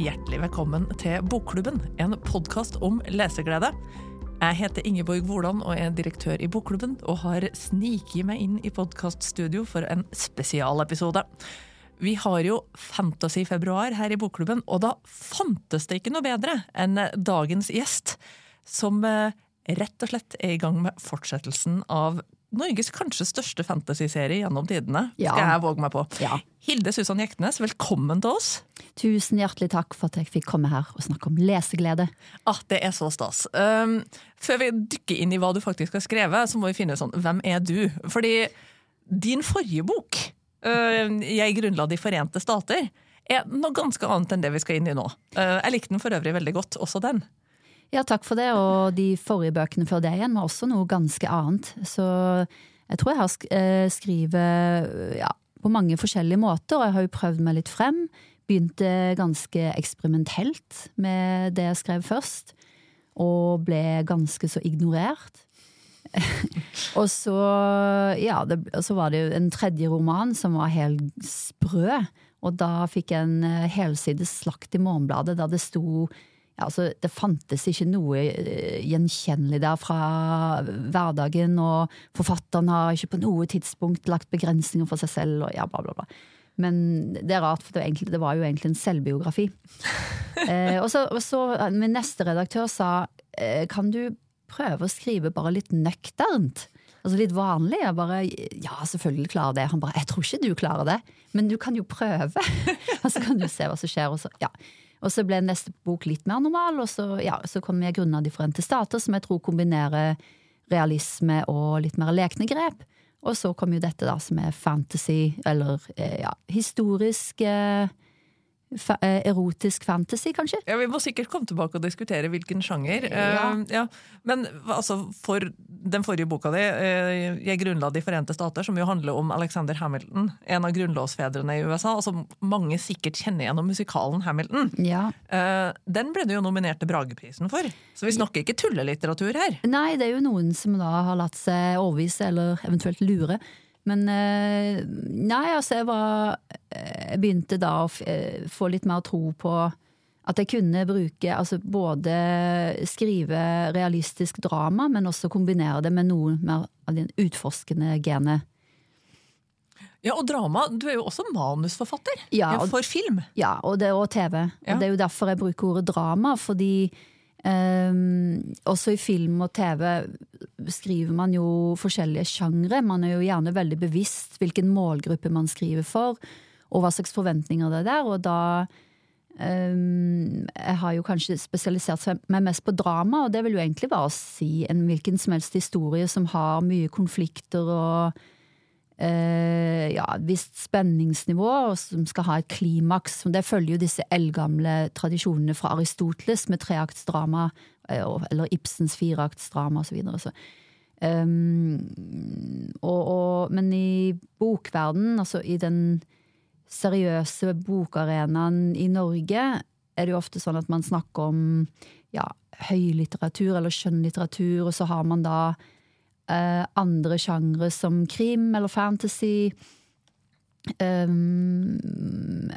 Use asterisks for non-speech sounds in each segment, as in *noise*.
Hjertelig velkommen til Bokklubben, en podkast om leseglede. Jeg heter Ingeborg Woland og er direktør i Bokklubben, og har sniket meg inn i podkaststudio for en spesialepisode. Vi har jo Fantasy-februar her i Bokklubben, og da fantes det ikke noe bedre enn dagens gjest, som eh, rett og slett er i gang med fortsettelsen av Norges kanskje største fantasyserie gjennom tidene, Ja. skal jeg våge meg på. Ja. Hilde Susann Jektnes, velkommen til oss. Tusen hjertelig takk for at jeg fikk komme her og snakke om leseglede. Ah, det er så stas. Um, før vi dykker inn i hva du faktisk har skrevet, så må vi finne ut sånn, hvem er du? Fordi din forrige bok, uh, 'Jeg grunnla De forente stater', er noe ganske annet enn det vi skal inn i nå. Uh, jeg likte den for øvrig veldig godt, også den. Ja, takk for det, og de forrige bøkene før det igjen var også noe ganske annet. Så jeg tror jeg har eh, ja, på mange forskjellige måter, og jeg har jo prøvd meg litt frem. Begynte ganske eksperimentelt med det jeg skrev først, og ble ganske så ignorert. *laughs* og så, ja, det, så var det jo en tredje roman som var helt sprø. Og da fikk jeg en eh, helsides slakt i Morgenbladet der det sto altså, Det fantes ikke noe eh, gjenkjennelig der fra hverdagen, og forfatteren har ikke på noe tidspunkt lagt begrensninger for seg selv, og ja, bla, bla, bla. Men det er rart, for det var, egentlig, det var jo egentlig en selvbiografi. *laughs* eh, og, så, og så min neste redaktør sa eh, kan du prøve å skrive bare litt nøkternt? Altså litt vanlig. Jeg bare ja, selvfølgelig klarer det. Han bare jeg tror ikke du klarer det, men du kan jo prøve. *laughs* og så kan du se hva som skjer. Og så, ja. Og så ble neste bok litt mer normal, og så, ja, så kom jeg grunna De forente stater, som jeg tror kombinerer realisme og litt mer lekne grep. Og så kom jo dette da som er fantasy, eller eh, ja, historisk eh, fa eh, Erotisk fantasy, kanskje? Ja, Vi må sikkert komme tilbake og diskutere hvilken sjanger. Ja. Uh, ja. Men altså, for den forrige boka di, uh, 'Jeg grunnla De forente stater', som jo handler om Alexander Hamilton, en av grunnlovsfedrene i USA, og som mange sikkert kjenner gjennom musikalen Hamilton, Ja. uh, den ble du jo nominert til Brageprisen for. Så vi snakker ikke tullelitteratur her. Nei, det er jo noen som da har latt seg overvise, eller eventuelt lure. Men eh, nei, altså jeg var Jeg begynte da å eh, få litt mer tro på at jeg kunne bruke Altså både skrive realistisk drama, men også kombinere det med noe mer av den utforskende genet. Ja, Og drama. Du er jo også manusforfatter Ja, og- for film. Ja, og det og TV. Ja. Og det er jo derfor jeg bruker ordet drama, fordi um, også i film og TV skriver man jo forskjellige sjangre. Man er jo gjerne veldig bevisst hvilken målgruppe man skriver for, og hva slags forventninger det er der, og da um, Jeg har jo kanskje spesialisert meg mest på drama, og det vil jo egentlig bare si en hvilken som helst historie som har mye konflikter og Uh, ja, et visst spenningsnivå, og som skal ha et klimaks. Det følger jo disse eldgamle tradisjonene fra Aristoteles med treaktsdrama, eller Ibsens fireaktsdrama osv. Så, um, og, og, men i bokverden, altså i den seriøse bokarenaen i Norge, er det jo ofte sånn at man snakker om ja, høylitteratur eller skjønnlitteratur, og så har man da eh, andre sjangre som krim eller fantasy. Um,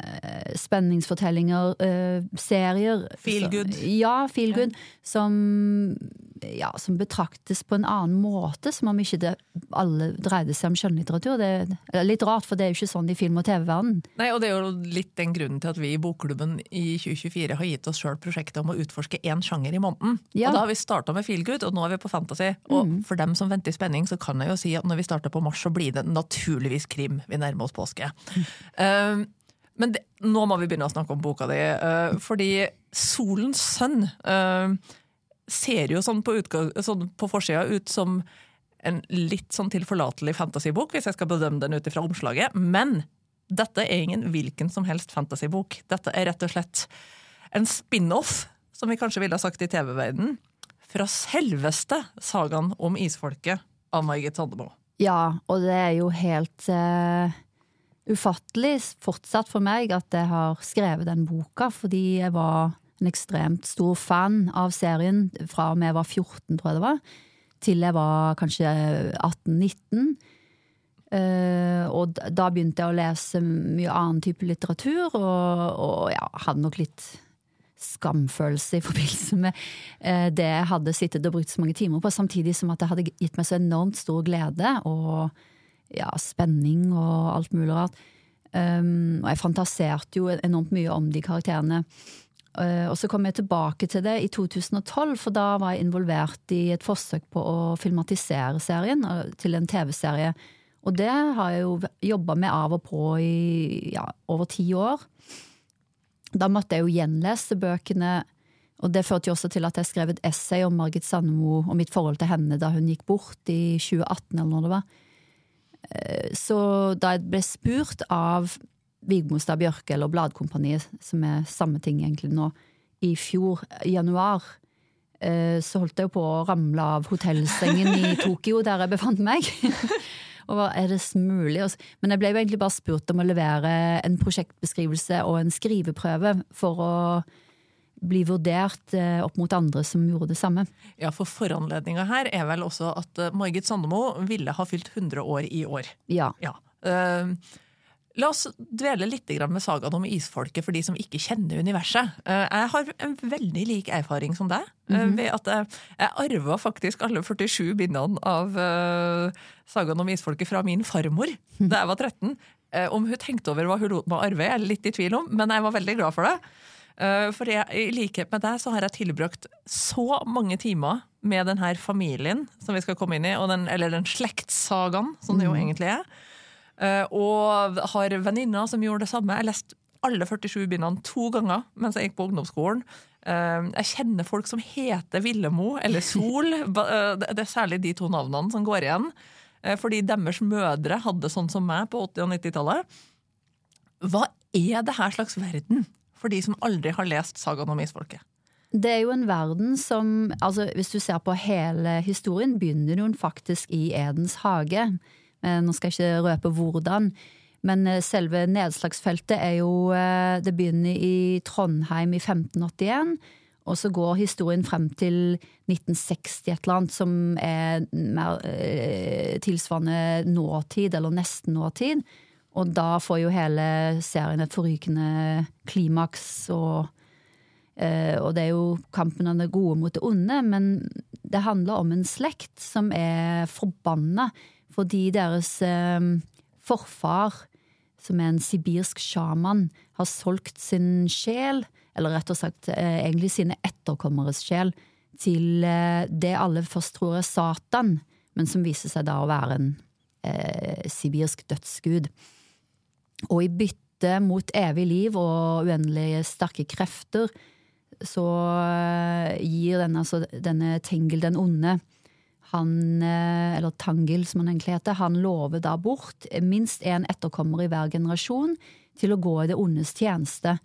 spenningsfortellinger, uh, serier. Feel så- good. Ja, feel good. Som, ja, som betraktes på en annen måte, som om ikke det alle dreide seg om skjønnlitteratur. Det er litt rart, for det er jo ikke sånn i film- og TV-verden. Nei, og Det er jo litt den grunnen til at vi i Bokklubben i 2024 har gitt oss sjøl prosjektet om å utforske én sjanger i måneden. Ja. Og Da har vi starta med feelgood, og nå er vi på fantasy. Og for dem som venter i spenning, så kan jeg jo si at når vi starter på mars, så blir det naturligvis krim. Vi nærmer oss påske. Um, *laughs* men det, nå må vi begynne å snakke om boka di, uh, fordi 'Solens sønn' uh, ser jo sånn på, sånn på forsida ut som en litt sånn tilforlatelig fantasybok, hvis jeg skal bedømme den ut ifra omslaget. Men dette er ingen hvilken som helst fantasybok. Dette er rett og slett en spin-off, som vi kanskje ville ha sagt i TV-verdenen, fra selveste sagaen om isfolket av Margit Sandemo. Ja, og det er jo helt uh, ufattelig fortsatt for meg at jeg har skrevet den boka, fordi jeg var en ekstremt stor fan av serien fra og med jeg var 14, tror jeg det var, til jeg var kanskje 18-19. Uh, og da- da begynte jeg å lese mye annen type litteratur, og, og ja, hadde nok litt skamfølelse i forbindelse med uh, det jeg hadde sittet og brukt så mange timer på, samtidig som at det hadde gitt meg så enormt stor glede og ja, spenning og alt mulig rart. Um, og jeg fantaserte jo enormt mye om de karakterene. Uh, og så kom jeg tilbake til det i 2012, for da var jeg involvert i et forsøk på å filmatisere serien uh, til en TV-serie. Og det har jeg jo jobba med av og på i ja, over ti år. Da måtte jeg jo gjenlese bøkene, og det førte jo også til at jeg skrev et essay om Margit Sandemo og mitt forhold til henne da hun gikk bort i 2018, eller når det var. Eh, så da jeg ble spurt av Vigmostad Bjørke, eller Bladkompaniet, som er samme ting egentlig nå, i fjor, i januar, eh, så holdt jeg jo på å ramle av hotellsengen i *laughs* Tokyo, der jeg befant meg. *laughs* Og hva er det mulig? Men jeg ble jo egentlig bare spurt om å levere en prosjektbeskrivelse og en skriveprøve for å bli vurdert eh, opp mot andre som gjorde det samme. Ja, for foranledninga her er vel også at eh, Margit Sandemo ville ha fylt 100 år i år. Ja. ja. Uh, La oss dvele litt med sagaen om isfolket for de som ikke kjenner universet. Eh, jeg har en veldig lik erfaring som deg. Mm -hmm. ved at Jeg, jeg arva faktisk alle 47 bindene av uh, sagaen om isfolket fra min farmor *laughs* da jeg var 13. Uh, om hun tenkte over hva hun lot meg arve, jeg er litt i tvil om, men jeg var veldig glad for det. For jeg, i likhet med deg så har jeg tilbrakt så mange timer med denne familien som vi skal komme inn i, den, eller den slektssagaen, som det jo mhm. egentlig er. Eh, og har venninner som gjorde det samme. Jeg leste alle 47 bindene to ganger mens jeg gikk på ungdomsskolen. Eh, jeg kjenner folk som heter Villemo eller Sol. *laughs* Eh, det er særlig de to navnene som går igjen. Fordi deres mødre hadde sånn som meg på 80- og 90-tallet. Hva er det her slags verden for de som aldri har lest sagaen om isfolket? Det er jo en verden som altså Hvis du ser på hele historien, begynner hun faktisk i Edens hage. Eh, nå skal jeg ikke røpe hvordan. Men eh, selve nedslagsfeltet er jo eh, Det begynner i Trondheim i 1581. Og så går historien frem til 1960 et eller annet, som er mer tilsvarende nåtid, eller nesten nåtid. Og da får jo hele serien et forrykende klimaks, og, og det er jo kampen om det gode mot det onde, men det handler om en slekt som er forbanna fordi deres eh, forfar, som er en sibirsk sjaman, har solgt sin sjel, eller rett og slett eh, egentlig sine etterkommeres sjel, til eh, det alle først tror er Satan, men som viser seg da å være en eh, sibirsk dødsgud. Og i bytte mot evig liv og uendelige sterke krefter, så eh, gir denne, altså, denne Tengel den onde han, eh, eller Tangil som han egentlig heter, han lover da bort minst én etterkommer i hver generasjon til å gå i det ondes tjeneste.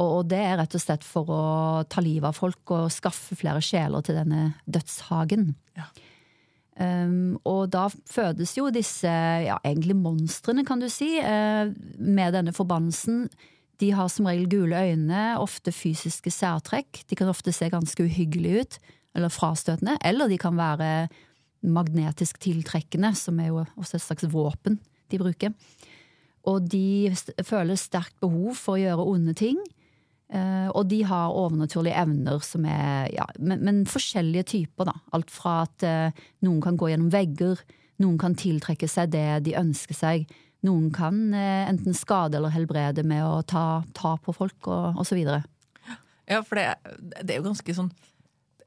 Og det er rett og slett for å ta livet av folk og skaffe flere sjeler til denne dødshagen. Ja. Um, og da fødes jo disse ja, egentlig monstrene, kan du si, uh, med denne forbannelsen. De har som regel gule øyne, ofte fysiske særtrekk. De kan ofte se ganske uhyggelige ut eller frastøtende, eller de kan være magnetisk tiltrekkende, som er jo også et slags våpen de bruker. Og de føler sterkt behov for å gjøre onde ting. Eh, og de har overnaturlige evner som er ja, men, men forskjellige typer, da. Alt fra at eh, noen kan gå gjennom vegger, noen kan tiltrekke seg det de ønsker seg. Noen kan eh, enten skade eller helbrede med å ta, ta på folk, og, osv. Ja, for det, det, er jo ganske sånn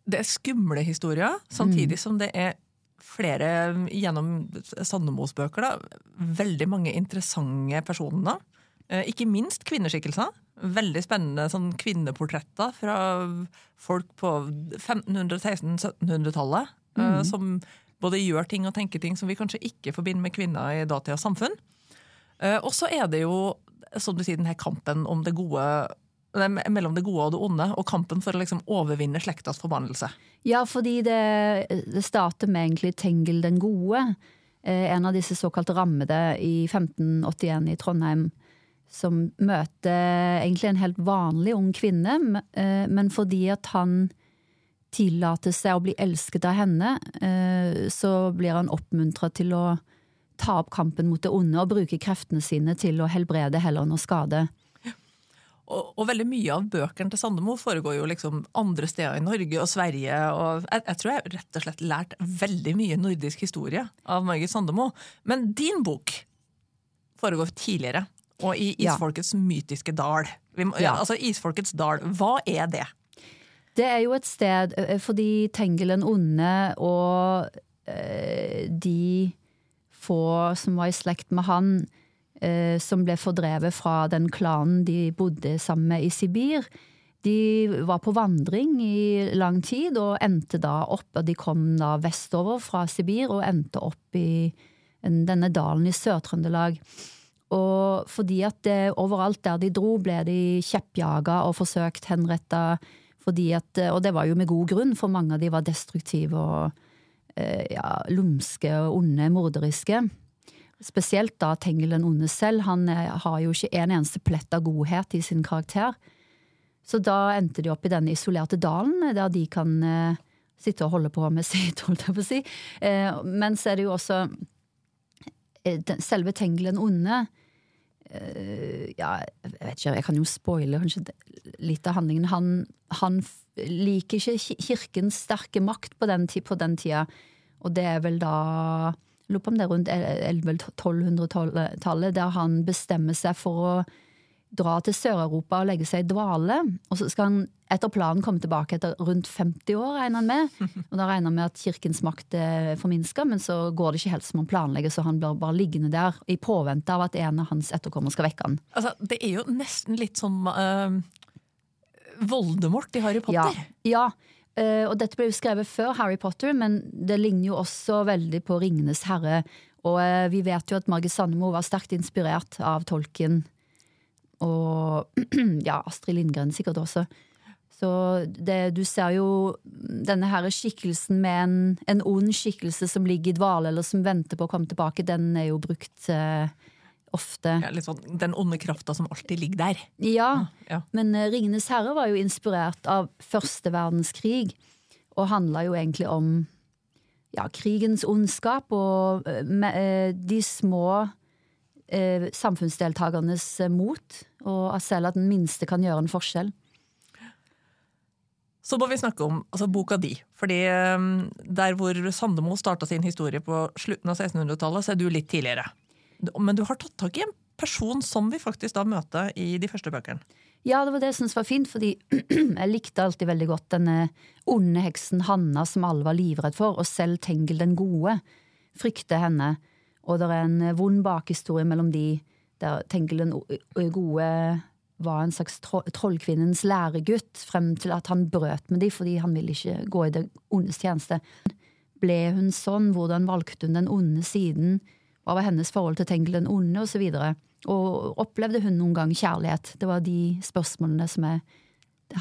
det er skumle historier, samtidig mm. som det er flere gjennom Sandemos bøker. da, Veldig mange interessante personer. Eh, ikke minst kvinneskikkelser. Veldig spennende sånn kvinneportretter fra folk på 1500-1600-1700-tallet. Eh, mm. Som både gjør ting og tenker ting som vi kanskje ikke forbinder med kvinner i datidas samfunn. Eh, og så er det jo, som du sier, denne kampen om det gode mellom det gode og det onde, og kampen for å liksom overvinne slektas forbannelse. Ja, fordi det, det starter med egentlig Tengel den gode, eh, en av disse såkalt rammede i 1581 i Trondheim, som møter egentlig en helt vanlig ung kvinne, eh, men fordi at han tillater seg å bli elsket av henne, eh, så blir han oppmuntra til å ta opp kampen mot det onde og bruke kreftene sine til å helbrede heller enn å skade. Og, og, veldig mye av bøkene til Sandemo foregår jo liksom andre steder i Norge og Sverige. og Jeg, jeg tror jeg rett og slett lært veldig mye nordisk historie av Margit Sandemo. Men din bok foregår tidligere, og i Isfolkets ja. mytiske dal. Må, ja. Altså Isfolkets dal, hva er det? Det er jo et sted fordi Tengelen onde og øh, de få som var i slekt med han, som ble fordrevet fra den klanen de bodde sammen med i Sibir, de var på vandring i lang tid og endte da opp og De kom da vestover fra Sibir og endte opp i denne dalen i Sør-Trøndelag. Og fordi at det, overalt der de dro, ble de kjeppjaga og forsøkt henretta. Og det var jo med god grunn, for mange av de var destruktive og eh, ja, lumske og onde, morderiske. Spesielt da Tengel den onde selv. Han eh, har jo ikke en eneste plett av godhet i sin karakter. Så da endte de opp i denne isolerte dalen, der de kan eh, sitte og holde på med *laughs* sitt, holdt jeg på å si. Men så er det jo også selve Tengel den onde Eh, ja, jeg vet ikke, jeg kan jo spoile litt av handlingen. Han, han liker ikke kirkens sterke makt på den, på den tida, og det er vel da lurer på om det er rundt 1200-tallet, der han bestemmer seg for å dra til Sør-Europa og legge seg i dvale. Og så skal han etter planen komme tilbake etter rundt 50 år, regner han med. *laughs* Og da regner han med at kirkens makt er forminska, men så går det ikke helt som han planlegger, så han blir bare liggende der i påvente av at en av hans etterkommere skal vekke han. Altså, det er jo nesten litt som uh, Voldemort i Harry Potter. Ja. ja. Uh, og dette ble jo skrevet før Harry Potter, men det ligner jo også veldig på Ringenes herre. Og uh, vi vet jo at Margit Sandemo var sterkt inspirert av tolken og *clears throat* ja, Astrid Lindgren sikkert også. Så det, du ser jo denne her skikkelsen med en, en, ond skikkelse som ligger i dvale, eller som venter på å komme tilbake, den er jo brukt eh, ofte. Ja, litt sånn Den onde krafta som alltid ligger der. Ja, ja. men uh, Ringenes herre var jo inspirert av første verdenskrig, og handla jo egentlig om ja, krigens ondskap og uh, de små uh, samfunnsdeltakernes mot, og selv at den minste kan gjøre en forskjell. Så må vi snakke om altså, boka di. Fordi Der hvor Sandemo starta sin historie på slutten av 1600-tallet, så er du litt tidligere. Men du har tatt tak i en person som vi faktisk da møter i de første bøkene. Ja, det var det jeg syntes var fint, fordi *clears throat* jeg likte alltid veldig godt denne onde heksen Hanna som alle var livredd for, og selv Tengel den gode frykter henne. Og det er en vond bakhistorie mellom de der Tengel den gode var en slags trollkvinnens læregutt, frem til at han brøt med de fordi han ville ikke gå i det ondes tjeneste. Ble hun sånn? Hvordan valgte hun den onde siden? Hva var hennes forhold til Tengel den onde, osv.? Og, så og opplevde hun noen gang kjærlighet? Det var de spørsmålene som jeg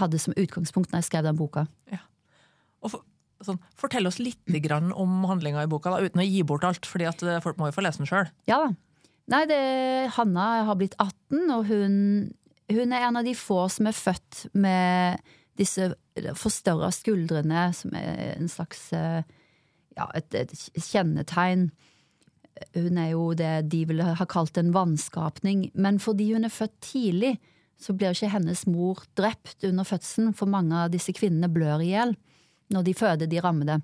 hadde som utgangspunkt når jeg skrev den boka. Ja. Og for, sånn, Fortell oss litt om handlinga i boka, da, uten å gi bort alt. fordi eh, folk må jo få lese den sjøl. Ja da. Nei, det, Hanna har blitt 18, og hun, hun, er en av de få som er født med disse forstørra skuldrene, som er en slags eh, ja, et, et, kjennetegn. Hun er jo det de ville ha kalt en vanskapning, men fordi hun er født tidlig, så blir ikke hennes mor drept under fødselen, for mange av disse kvinnene blør i hjel når de føder de rammede.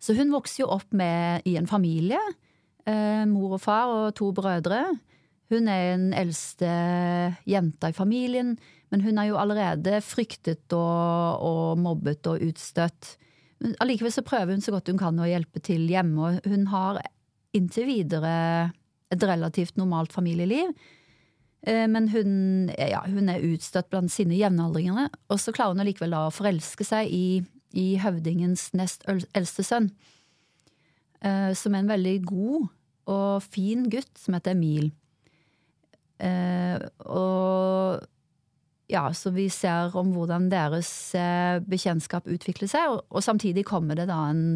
Så hun vokser jo opp med, i en familie. Eh, mor og far og to brødre. Hun er den eldste jenta i familien, men hun er jo allerede fryktet og, og mobbet og utstøtt. Allikevel så prøver hun så godt hun kan å hjelpe til hjemme, og hun har inntil videre et relativt normalt familieliv. Eh, men hun, ja, hun, er utstøtt blant sine jevnaldrende, og så klarer hun allikevel å forelske seg i, i høvdingens nest eldste sønn, eh, som er en veldig god og fin gutt som heter Emil. Eh, og ja, så vi ser om hvordan deres bekjentskap utvikler seg, og, og samtidig kommer det da en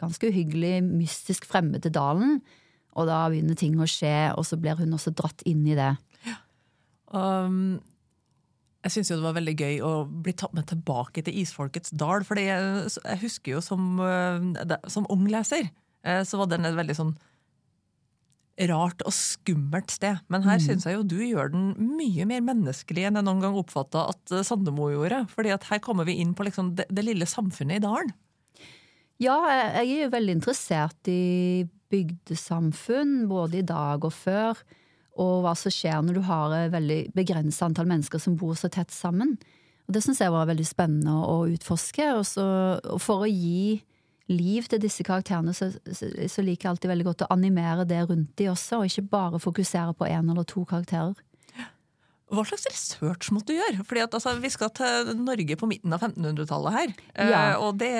ganske uhyggelig, mystisk fremmed til dalen, og da begynner ting å skje, og så blir hun også dratt inn i det. Um, jeg syns jo det var veldig gøy å bli tatt med tilbake til Isfolkets dal. For jeg husker jo som, eh, som ung leser, eh, så var den et veldig sånn rart og skummelt sted. Men her mm. syns jeg jo du gjør den mye mer menneskelig enn jeg noen gang oppfatta at Sandemo gjorde. fordi at her kommer vi inn på liksom det, det, lille samfunnet i dalen. Ja, jeg er jo veldig interessert i bygdesamfunn, både i dag og før. Og hva som skjer når du har et veldig begrenset antall mennesker som bor så tett sammen. Og Det syns jeg var veldig spennende å utforske. Og, så, for å gi liv til disse karakterene, så, så, liker jeg alltid veldig godt å animere det rundt de også, og ikke bare fokusere på én eller to karakterer. Hva slags research måtte du gjøre? Fordi at, altså, Vi skal til Norge på midten av 1500-tallet her. Ja. Eh, og det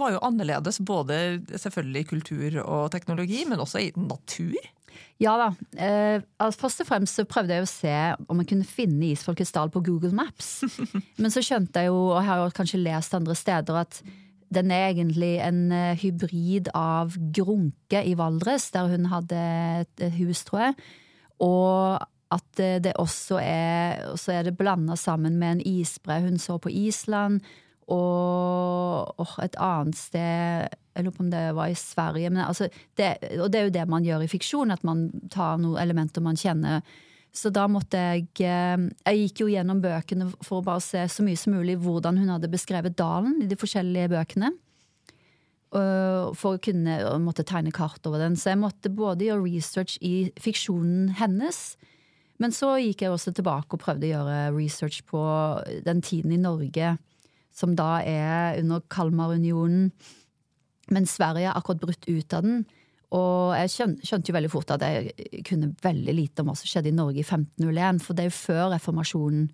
var jo annerledes både selvfølgelig i kultur og teknologi, men også i natur? Ja da. Eh, altså, først og fremst så prøvde jeg å se om jeg kunne finne Isfolkets dal på Google Maps. *laughs* men så skjønte jeg jo, og jeg har jo kanskje lest andre steder, at den er egentlig en uh, hybrid av Grunke i Valdres, der hun hadde et hus, tror jeg. Og at uh, det også er Så er det blanda sammen med en isbre hun så på Island. Og, og et annet sted Jeg lurer på om det var i Sverige. Altså, det, og det er jo det man gjør i fiksjon, at man tar noen elementer man kjenner så da måtte jeg eh, Jeg gikk jo gjennom bøkene for å bare se så mye som mulig hvordan hun hadde beskrevet dalen i de forskjellige bøkene. For å kunne måtte tegne kart over den. Så jeg måtte både gjøre research i fiksjonen hennes, men så gikk jeg også tilbake og prøvde å gjøre research på den tiden i Norge, som da er under Kalmarunionen. Men Sverige har akkurat brutt ut av den. Og jeg skjønte jo veldig fort at jeg kunne veldig lite om hva som skjedde i Norge i 1501, for det er jo før reformasjonen.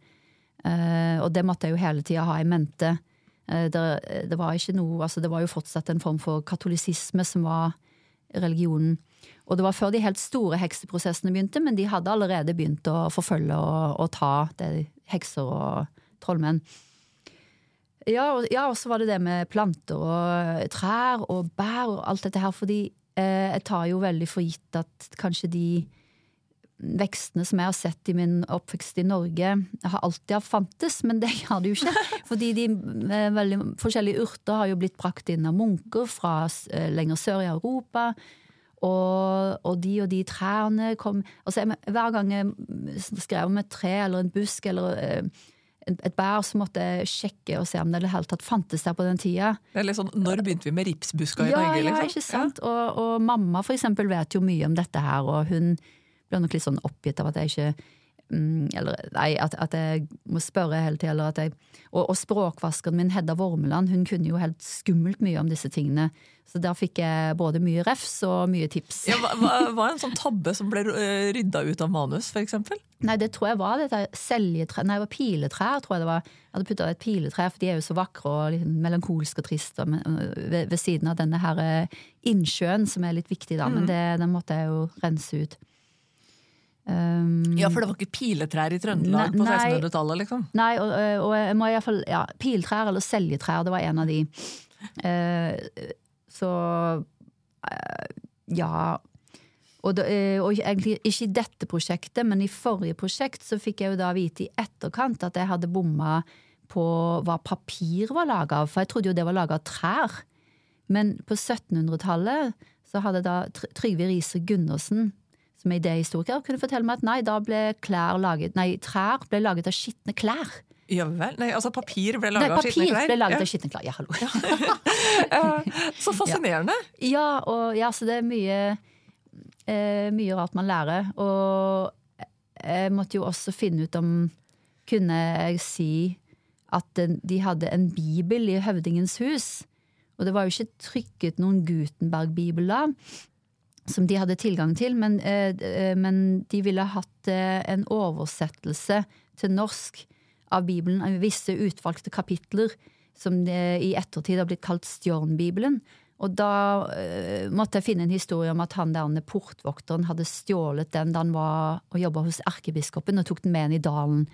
Eh, og det måtte jeg jo hele tida ha i mente. Eh, det, var noe, altså det var jo fortsatt en form for katolisisme som var religionen. Og det var før de helt store hekseprosessene begynte, men de hadde allerede begynt å forfølge og, og ta det, hekser og trollmenn. Ja, og, ja, så var det det med planter og trær og bær og alt dette her, fordi Eh, jeg tar jo veldig for gitt at kanskje de vekstene som jeg har sett i min oppvekst i Norge, har alltid fantes, men det har det jo ikke. *laughs* Fordi de eh, veldig forskjellige urter har jo blitt brakt inn av munker fra eh, lenger sør i Europa. Og, og de og de trærne kom altså Hver gang jeg skrev om et tre eller en busk eller et bær, så måtte jeg sjekke og se om det i hele tatt fantes der på den tida. Det er litt sånn, Når begynte vi med ripsbuska i ja, Norge? Liksom? Ja, ikke sant? Ja. Og, og, mamma for eksempel vet jo mye om dette her, og hun blir nok litt sånn oppgitt av at jeg ikke eller nei, at, at, jeg må spørre hele tida. Og, og språkvaskeren min Hedda Vormeland hun kunne jo helt skummelt mye om disse tingene. Så der fikk jeg både mye refs og mye tips. Ja, hva, var en sånn tabbe som ble eh, rydda ut av manus, f.eks.? Nei, det tror jeg var dette seljetre... Nei, det var piletrær, tror jeg det var. Jeg hadde putta et piletre, for de er jo så vakre og litt melankolske og triste ved, ved, siden av denne her eh, innsjøen, som er litt viktig, da. Mm. Men det, den måtte jeg jo rense ut. Um, ja, for det var ikke piletrær i Trøndelag nei, på 1600-tallet, liksom? Nei, og, og jeg må iallfall Ja, piltrær eller seljetrær, det var en av de. Uh, så uh, ja. Og, da, eh, og, egentlig ikke i dette prosjektet, men i forrige prosjekt så fikk jeg jo da vite i etterkant at jeg hadde bomma på hva papir var laga av, for jeg trodde jo det var laga av trær. Men på 1700-tallet så hadde da Trygve Riise Gundersen, som er idéhistoriker, kunne fortelle meg at nei, da ble klær laget, nei, trær ble laget av skitne klær. Ja vel? Nei, altså papir ble laget av skitne klær? Papir ble laget ja. av skitne klær, ja hallo. *laughs* så *laughs* fascinerende. Ja, ja, og, ja, så det er mye, eh, mye rart man lærer. Og jeg måtte jo også finne ut om Kunne jeg si at de hadde en bibel i Høvdingens hus? Og det var jo ikke trykket noen Gutenberg-bibel da, som de hadde tilgang til, men, eh, eh, men de ville hatt eh, en oversettelse til norsk av Bibelen, av visse utvalgte kapitler som i ettertid har blitt kalt Stjørnbibelen. Og da måtte jeg finne en historie om at han der portvokteren hadde stjålet den da han var og jobba hos erkebiskopen, og tok den med inn i dalen.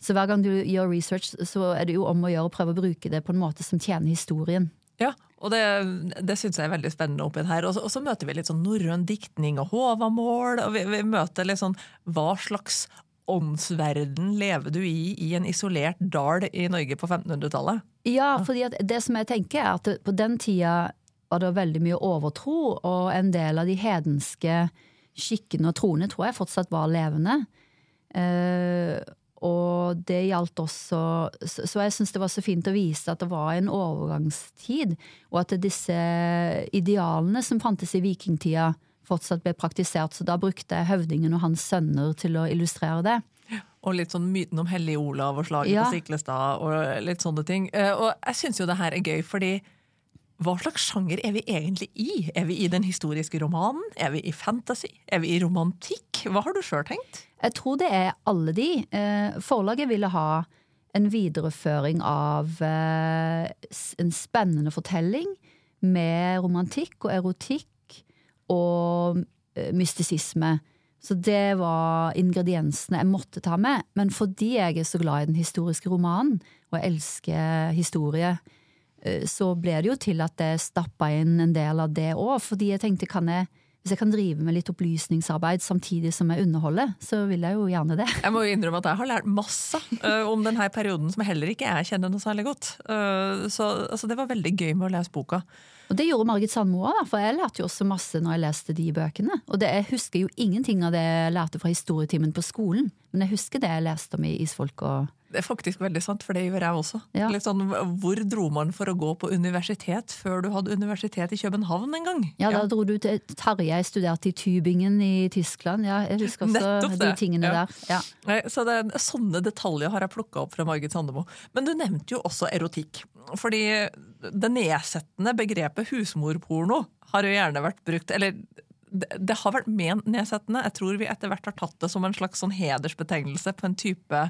Så hver gang du gjør research, så er det jo om å gjøre å prøve å bruke det på en måte som tjener historien. Ja, og det, det syns jeg er veldig spennende oppi her. Og så, møter vi litt sånn norrøn diktning og håvamål. Og vi, vi møter litt sånn hva slags åndsverden lever du i i en isolert dal i Norge på 1500-tallet? Ja, fordi det som jeg tenker er at på den tida var det veldig mye overtro, og en del av de hedenske skikkene og troene tror jeg fortsatt var levende. Og det gjaldt også Så, så jeg syns det var så fint å vise at det var en overgangstid, og at disse idealene som fantes i vikingtida, fortsatt ble praktisert. Så da brukte jeg høvdingen og hans sønner til å illustrere det. Og litt sånn myten om Hellig Olav og slaget Ja. på Siklestad og litt sånne ting. Eh, Og jeg syns jo det her er gøy, fordi hva slags sjanger er vi egentlig i? Er vi i den historiske romanen? Er vi i fantasy? Er vi i romantikk? Hva har du sjøl tenkt? Jeg tror det er alle de. Eh, Forlaget ville ha en videreføring av eh, en spennende fortelling med romantikk og erotikk og eh, mystisisme. Så det var ingrediensene jeg måtte ta med. Men fordi jeg er så glad i den historiske romanen, og jeg elsker historie, så ble det jo til at jeg stappa inn en del av det òg. Fordi jeg tenkte kan jeg, hvis jeg kan drive med litt opplysningsarbeid samtidig som jeg underholder, så vil jeg jo gjerne det. Jeg må jo innrømme at jeg har lært masse uh, om denne perioden som heller ikke jeg kjenner noe særlig godt. Uh, så altså, det var veldig gøy med å lese boka. Og det gjorde Margit Sandmo òg, for jeg lærte jo også masse når jeg leste de bøkene. Og det, jeg husker jo ingenting av det jeg lærte fra historietimen på skolen, men jeg husker det jeg leste om i Isfolk og Det er faktisk veldig sant, for det gjør jeg også. Ja. Sånn, Hvor dro man for å gå på universitet før du hadde universitet i København en gang? Ja, da dro du til Tarjei, studerte i Tübingen i Tyskland. Ja, jeg husker også de tingene Ja. der. Ja. Nei, så det, Sånne detaljer har jeg plukka opp fra Margit Sandemo. Men du nevnte jo også erotikk. Fordi det nedsettende begrepet husmorporno har jo gjerne vært brukt Eller det, det har vært ment nedsettende. Jeg tror vi etter hvert har tatt det som en slags sånn hedersbetegnelse på en type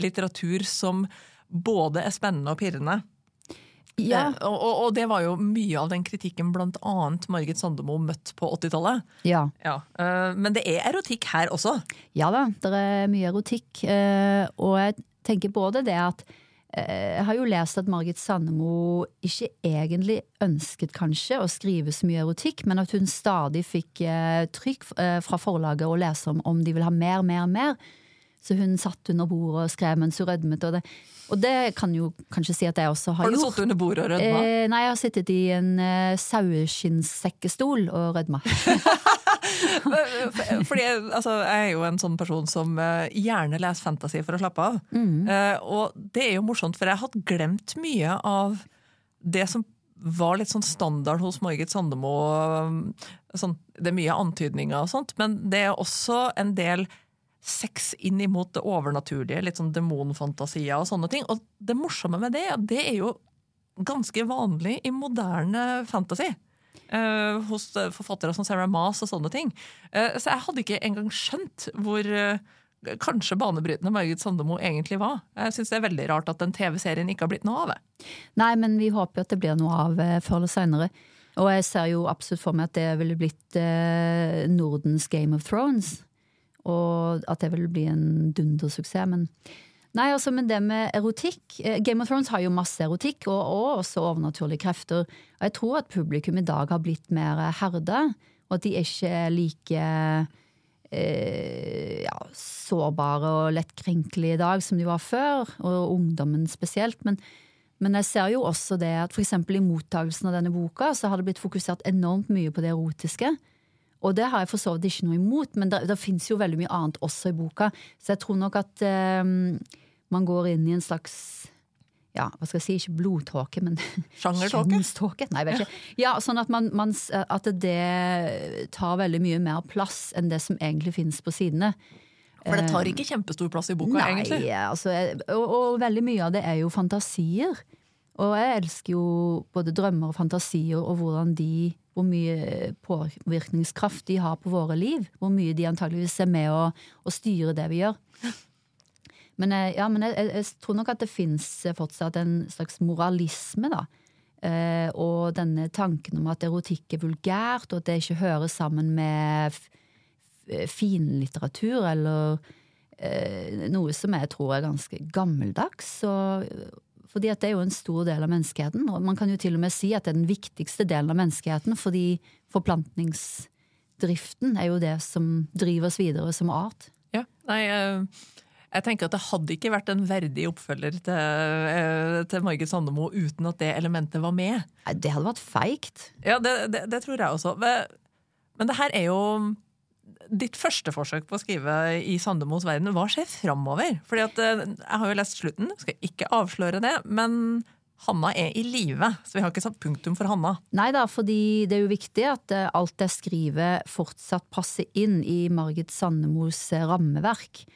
litteratur som både er spennende og pirrende. Ja. Eh, og, og, det var jo mye av den kritikken annet Margit Sandemo møtte på 80-tallet. ja. Ja, Eh, men det er erotikk her også. Ja da, det er mye erotikk. eh, Og jeg tenker både det at Jeg har jo lest at Margit Sandemo ikke egentlig ønsket kanskje å skrive så mye erotikk, men at hun stadig fikk eh, trykk eh, fra forlaget å lese om om de vil ha mer, mer, mer. Så hun satt under bordet og skrev mens hun rødmet. Og det, og det kan jo kanskje si at jeg også har, Har du gjort. sittet under bordet og rødma? Eh, nei, jeg har sittet i en eh, saueskinnssekkestol og rødma. *laughs* *laughs* Fordi altså, Jeg er jo en sånn person som eh, gjerne leser fantasy for å slappe av. Eh, og det er jo morsomt, for jeg hadde glemt mye av det som var litt sånn standard hos Margit Sandemo. eh, Sånn, det er mye antydninger og sånt, men det er også en del sex inn imot det overnaturlige, litt sånn demonfantasier og sånne ting. Og det morsomme med det, det er jo ganske vanlig i moderne fantasy. Eh, hos eh, forfattere som Sarah Maas og sånne ting. Uh, så jeg hadde ikke engang skjønt hvor uh, kanskje banebrytende Margit Sandemo egentlig var. Jeg syns det er veldig rart at den TV-serien ikke har blitt noe av det. Nei, men vi håper jo at det blir noe av før eller seinere. Og jeg ser jo absolutt for meg at det ville blitt Nordens Game of Thrones. Og at det ville bli en dundersuksess. Men nei, altså, men det med erotikk eh, Game of Thrones har jo masse erotikk, og, og også overnaturlige krefter. Og jeg tror at publikum i dag har blitt mer herda, og at de ikke er like eh, ja, sårbare og lettkrenkelige i dag som de var før, og ungdommen spesielt. Men, men jeg ser jo også det at eksempel i mottagelsen av denne boka så har det blitt fokusert enormt mye på det erotiske. Og det har jeg for så vidt ikke noe imot, men det, det fins jo veldig mye annet også i boka. Så jeg tror nok at eh, man går inn i en slags ja, hva skal jeg si, ikke blodtåke, men *laughs* Sjangertåke? Nei, jeg vet ikke. Ja, sånn at, man, man, at det tar veldig mye mer plass enn det som egentlig finnes på sidene. For det tar ikke kjempestor plass i boka, Nei, egentlig. altså, og, og veldig mye av det er jo fantasier. Og jeg elsker jo både drømmer og fantasier, og hvordan de hvor mye påvirkningskraft de har på våre liv. Hvor mye de antageligvis er med å, å styre det vi gjør. Men, jeg, ja, men jeg, jeg, tror nok at det fins fortsatt en slags moralisme, da. Eh, og denne tanken om at erotikk er vulgært, og at det ikke hører sammen med finlitteratur, eller eh, noe som jeg tror er ganske gammeldags. Og, fordi at det er jo en stor del av menneskeheten, og man kan jo til og med si at det er den viktigste delen av menneskeheten, fordi forplantningsdriften er jo det som driver oss videre som art. Ja, nei, eh, jeg tenker at det hadde ikke vært en verdig oppfølger til, eh, til Margit Sandemo uten at det elementet var med. Nei, det hadde vært feigt. Ja, det, det, det tror jeg også. Men, men det her er jo ditt første forsøk på å skrive i Sandemos verden, hva skjer framover? Fordi at eh, Jeg har jo lest slutten, skal ikke avsløre det. Men Hanna er i live, så vi har ikke satt punktum for Hanna. Nei da, fordi det er jo viktig at eh, alt jeg skriver fortsatt passer inn i Margit Sandemos eh, rammeverk.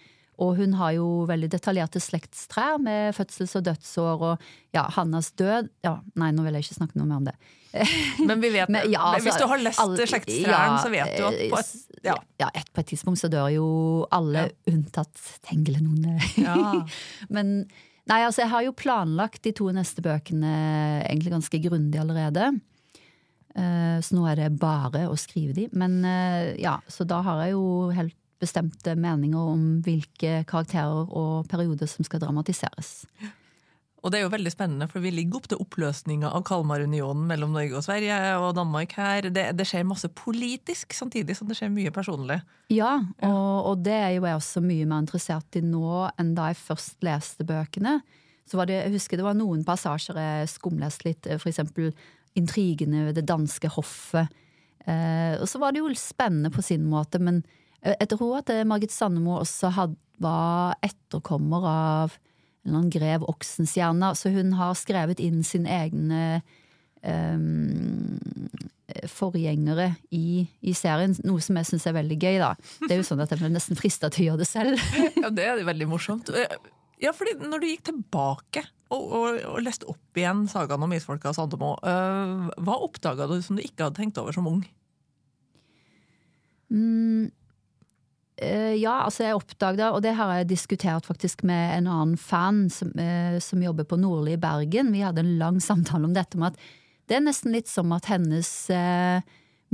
Og hun har jo veldig detaljerte slektstrær med fødsels- og dødsår og ja, Hannas død ja, Nei, nå vil jeg ikke snakke noe mer om det. *laughs* Men vi vet, Men, ja, altså, hvis du har lest alle- slektstrærne, ja, så vet du at på et, ja. Ja, et, på et tidspunkt så dør jo alle unntatt Tengelenone. Ja. *laughs* Men nei, altså jeg har jo planlagt de to neste bøkene egentlig ganske grundig allerede. Eh, Så nå er det bare å skrive de. Men eh, ja, så da har jeg jo helt bestemte meninger om hvilke karakterer og perioder som skal dramatiseres. Og det er jo veldig spennende, for vi ligger opp til oppløsninga av Kalmarunionen mellom Norge og Sverige og Danmark her. Det, det skjer masse politisk, samtidig som det skjer mye personlig. Ja, og, og det er jo jeg også mye mer interessert i nå enn da jeg først leste bøkene. Så var det, jeg husker det var noen passasjer jeg skumleste litt, eksempel intrigene ved det danske hoffet. Eh, og så var det jo spennende på sin måte, men jeg, jeg tror at eh, Margit Sandemo også had, var etterkommer av en grev Oksenstierna, så hun har skrevet inn sine egne um, forgjengere i, i serien, noe som jeg syns er veldig gøy, da. Det er jo sånn at jeg ble nesten frista til å gjøre det selv. *laughs* Ja, det er veldig morsomt. Ja, fordi når du gikk tilbake og, og, og leste opp igjen sagaen om isfolka og Sandemo, uh, hva oppdaga du som du ikke hadde tenkt over som ung? Mm, eh, ja, altså jeg oppdaget, og det har jeg diskutert faktisk med en annen fan som, eh, som jobber på Nordli i Bergen. Vi hadde en lang samtale om dette med at det er nesten litt som at hennes eh,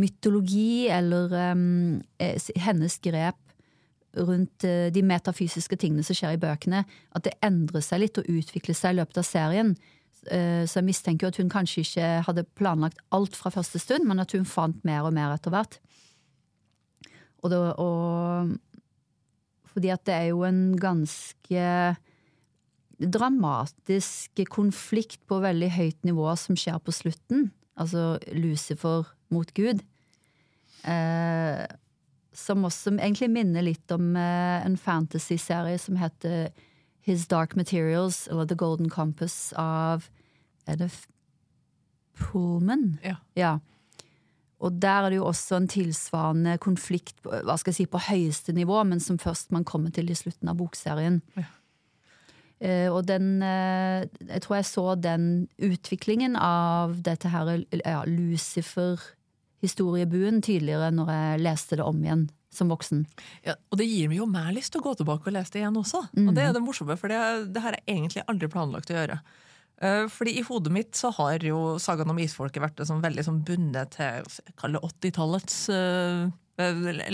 mytologi eller eh, hennes grep rundt eh, de metafysiske tingene som skjer i bøkene, at det endrer seg litt og utvikler seg i løpet av serien. Eh, Så jeg mistenker jo at hun kanskje ikke hadde planlagt alt fra første stund, men at hun fant mer og mer etter hvert. Og, det, og fordi at det er jo en ganske dramatisk konflikt på veldig høyt nivå som skjer på slutten. Altså Lucifer mot Gud. Eh, som også egentlig minner litt om eh, en fantasy-serie som heter His Dark Materials, eller The Golden Compass, av Er det Pullman? Ja. Ja. Og der er det jo også en tilsvarende konflikt hva skal jeg si, på høyeste nivå, men som først man kommer til i slutten av bokserien. Ja. Uh, og den uh, Jeg tror jeg så den utviklingen av dette her ja, Lucifer-historiebuen tydeligere når jeg leste det om igjen som voksen. Ja, og det gir meg jo mer lyst til å gå tilbake og lese det igjen også. Og det er det morsomme, for det, det har jeg egentlig aldri planlagt å gjøre. Eh, Fordi i hodet mitt så har jo sagaen om isfolket vært sånn veldig sånn bundet til jeg 80-tallets eh,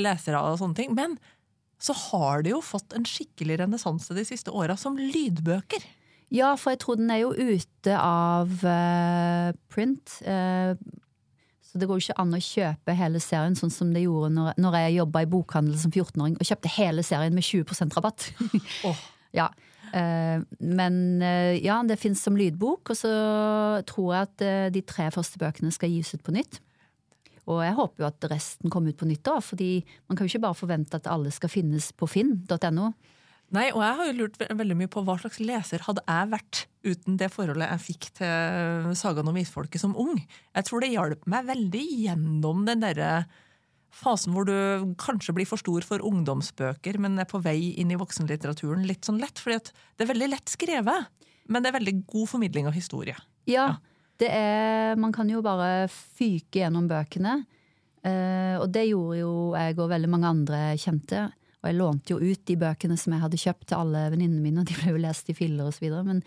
lesere og sånne ting. Men så har det jo fått en skikkelig renessanse de siste åra som lydbøker. Ja, for jeg tror den er jo ute av uh, print. Uh, så det går jo ikke an å kjøpe hele serien sånn som det gjorde når, når jeg jobba i bokhandel som 14-åring og kjøpte hele serien med 20% rabatt. Åh. *laughs* Ja. Eh, men eh, ja, det fins som lydbok, og så tror jeg at eh, de tre første bøkene skal gis ut på nytt. Og jeg håper jo at resten kommer ut på nytt da, fordi man kan jo ikke bare forvente at alle skal finnes på finn.no. Nei, og jeg har jo lurt veldig mye på hva slags leser hadde jeg vært uten det forholdet jeg fikk til sagaen om isfolket som ung. Jeg tror det hjalp meg veldig gjennom den derre fasen hvor du kanskje blir for stor for ungdomsbøker, men er på vei inn i voksenlitteraturen litt sånn lett. fordi det er veldig lett skrevet, men det er veldig god formidling av historie. Ja, det er Man kan jo bare fyke gjennom bøkene. Eh, og det gjorde jo jeg og veldig mange andre kjente. Og jeg lånte jo ut de bøkene som jeg hadde kjøpt til alle venninnene mine, og de ble jo lest i filler osv. Men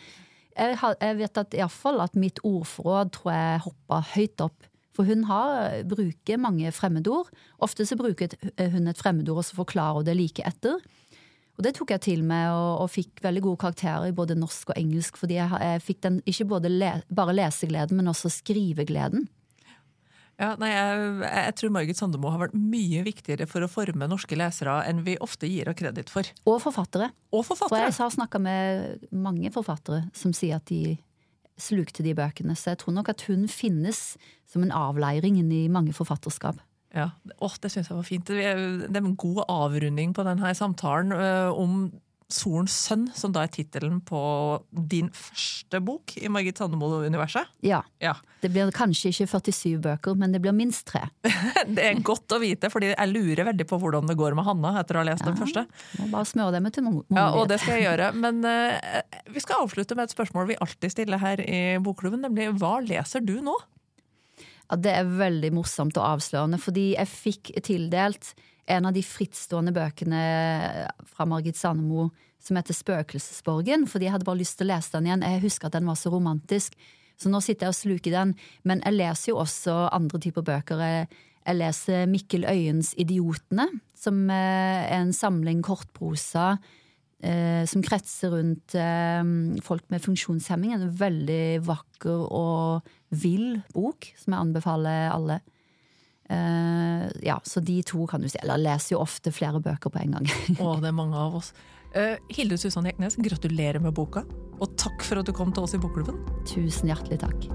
jeg, jeg vet at iallfall at mitt ordforråd tror jeg hoppa høyt opp. For hun har, bruker mange fremmedord. Ofte så bruker hun et fremmedord og så forklarer hun det like etter. Og det tok jeg til meg, og, og fikk veldig gode karakterer i både norsk og engelsk. Fordi jeg, jeg fikk den, ikke både le, bare lesegleden, men også skrivegleden. Ja, nei, jeg, jeg tror Margit Sandemo har vært mye viktigere for å forme norske lesere enn vi ofte gir henne kreditt for. Og forfattere. Og For forfattere. jeg har snakka med mange forfattere som sier at de slukte de bøkene. Så jeg tror nok at hun finnes som en avleiring inn i mange forfatterskap. Ja, oh, Det syns jeg var fint. Det er en god avrunding på denne samtalen øh, om Solens sønn, som da er tittelen på din første bok i Margit Sandemo-universet. Ja. Ja. Det blir kanskje ikke 47 bøker, men det blir minst tre. *laughs* Det er godt å vite, fordi jeg lurer veldig på hvordan det går med Hanna etter å ha lest den første. Må bare smøre det med noen. Ja, og det skal jeg gjøre. *laughs* Men uh, vi skal avslutte med et spørsmål vi alltid stiller her i Bokklubben, nemlig hva leser du nå? Ja, det er veldig morsomt og avslørende, fordi jeg fikk tildelt en av de frittstående bøkene fra Margit Sandemo som heter Spøkelsesborgen, fordi jeg hadde bare lyst til å lese den igjen. Jeg husker at den var så romantisk, så nå sitter jeg og sluker den. Men jeg leser jo også andre typer bøker. Jeg, leser Mikkel Øyens Idiotene, som eh, er en samling kortprosa eh, som kretser rundt eh, folk med funksjonshemming. En veldig vakker og vill bok, som jeg anbefaler alle. Eh, ja, så de to kan du si. Eller leser jo ofte flere bøker på en gang. Å, *laughs* det er mange av oss. Uh, Hilde Susanne Eknes, gratulerer med boka. Og takk for at du kom til oss i Bokklubben. Tusen hjertelig takk.